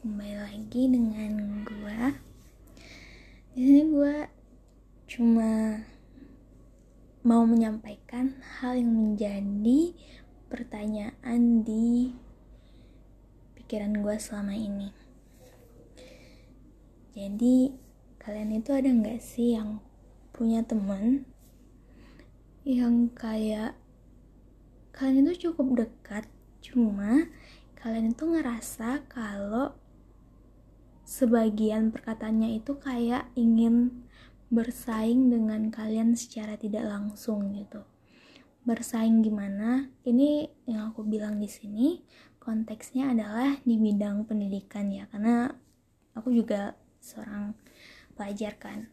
kembali lagi dengan gue. Di sini gue cuma mau menyampaikan hal yang menjadi pertanyaan di pikiran gue selama ini. Jadi kalian itu ada nggak sih yang punya teman yang kayak kalian itu cukup dekat, cuma kalian itu ngerasa kalau sebagian perkataannya itu kayak ingin bersaing dengan kalian secara tidak langsung gitu. Bersaing gimana? Ini yang aku bilang di sini konteksnya adalah di bidang pendidikan ya, karena aku juga seorang pelajar kan.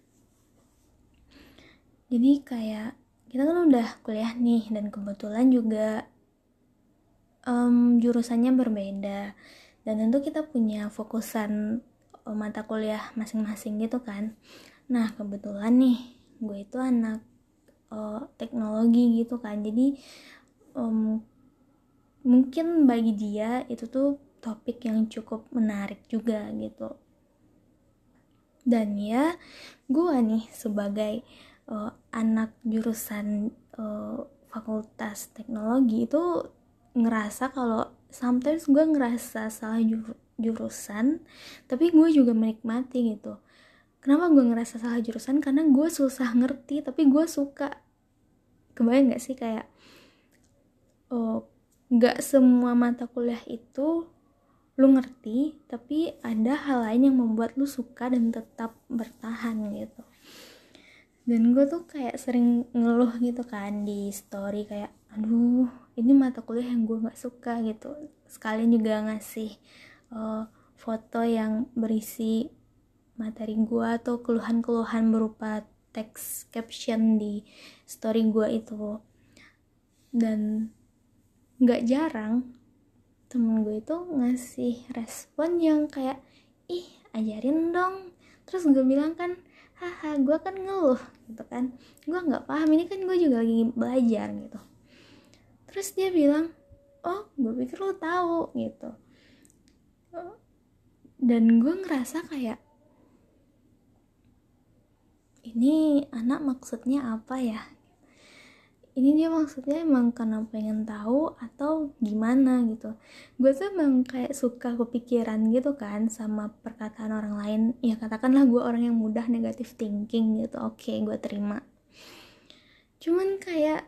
Jadi kayak kita kan udah kuliah nih dan kebetulan juga um, jurusannya berbeda dan tentu kita punya fokusan mata kuliah masing-masing gitu kan. Nah kebetulan nih gue itu anak uh, teknologi gitu kan. Jadi um, mungkin bagi dia itu tuh topik yang cukup menarik juga gitu. Dan ya gue nih sebagai uh, anak jurusan uh, fakultas teknologi itu ngerasa kalau sometimes gue ngerasa salah jur jurusan tapi gue juga menikmati gitu. Kenapa gue ngerasa salah jurusan? Karena gue susah ngerti tapi gue suka. Kebayang gak sih kayak oh gak semua mata kuliah itu lu ngerti tapi ada hal lain yang membuat lu suka dan tetap bertahan gitu. Dan gue tuh kayak sering ngeluh gitu kan di story kayak aduh ini mata kuliah yang gue nggak suka gitu. Sekalian juga ngasih uh, foto yang berisi materi gue atau keluhan-keluhan berupa teks caption di story gue itu. Dan nggak jarang temen gue itu ngasih respon yang kayak ih ajarin dong. Terus gue bilang kan haha gue kan ngeluh gitu kan. Gue nggak paham ini kan gue juga lagi belajar gitu. Terus dia bilang oh gue pikir lo tahu gitu dan gue ngerasa kayak ini anak maksudnya apa ya? Ini dia maksudnya emang karena pengen tahu atau gimana gitu. Gue tuh emang kayak suka kepikiran gitu kan sama perkataan orang lain. Ya katakanlah gue orang yang mudah negatif thinking gitu. Oke okay, gue terima. Cuman kayak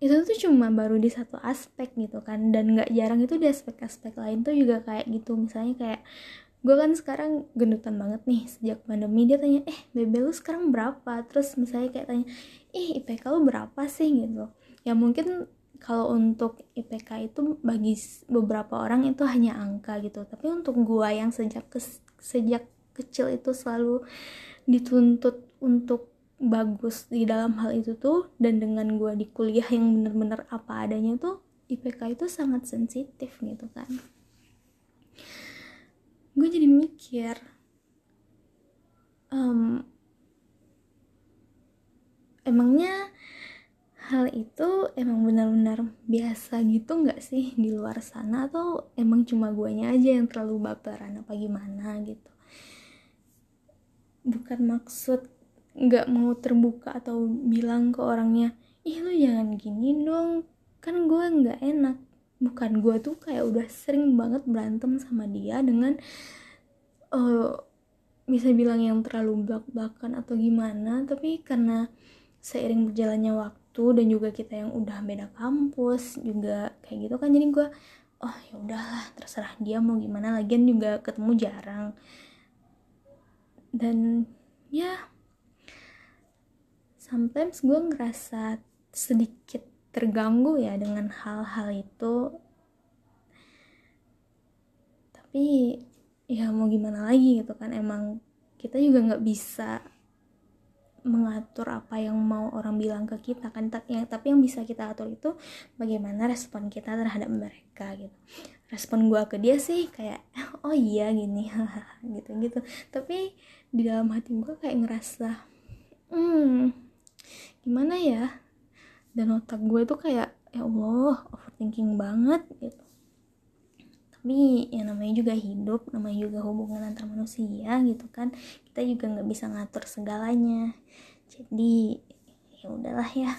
itu tuh cuma baru di satu aspek gitu kan dan nggak jarang itu di aspek-aspek lain tuh juga kayak gitu. Misalnya kayak gue kan sekarang gendutan banget nih sejak pandemi dia tanya eh bebe lu sekarang berapa? Terus misalnya kayak tanya ih IPK lu berapa sih? Gitu. Ya mungkin kalau untuk IPK itu bagi beberapa orang itu hanya angka gitu. Tapi untuk gue yang sejak ke, sejak kecil itu selalu dituntut untuk bagus di dalam hal itu tuh dan dengan gue di kuliah yang bener-bener apa adanya tuh IPK itu sangat sensitif gitu kan. Gue jadi mikir um, emangnya hal itu emang benar-benar biasa gitu nggak sih di luar sana? Atau emang cuma guanya aja yang terlalu baperan apa gimana gitu? Bukan maksud nggak mau terbuka atau bilang ke orangnya ih lu jangan gini dong. Kan gue nggak enak. Bukan gue tuh kayak udah sering banget berantem sama dia dengan uh, bisa bilang yang terlalu belak-belakan atau gimana. Tapi karena seiring berjalannya waktu dan juga kita yang udah beda kampus juga kayak gitu kan jadi gue oh ya udahlah terserah dia mau gimana. Lagian juga ketemu jarang. Dan ya sometimes gue ngerasa sedikit terganggu ya dengan hal-hal itu. Tapi ya mau gimana lagi gitu kan emang kita juga nggak bisa mengatur apa yang mau orang bilang ke kita kan. Ya, tapi yang bisa kita atur itu bagaimana respon kita terhadap mereka gitu. Respon gue ke dia sih kayak oh iya gini gitu gitu tapi di dalam hati gue kayak ngerasa hmm gimana ya? Dan otak gue tuh kayak ya Allah overthinking banget gitu. Tapi yang namanya juga hidup namanya juga hubungan antar manusia gitu kan. Kita juga nggak bisa ngatur segalanya. Jadi ya udahlah ya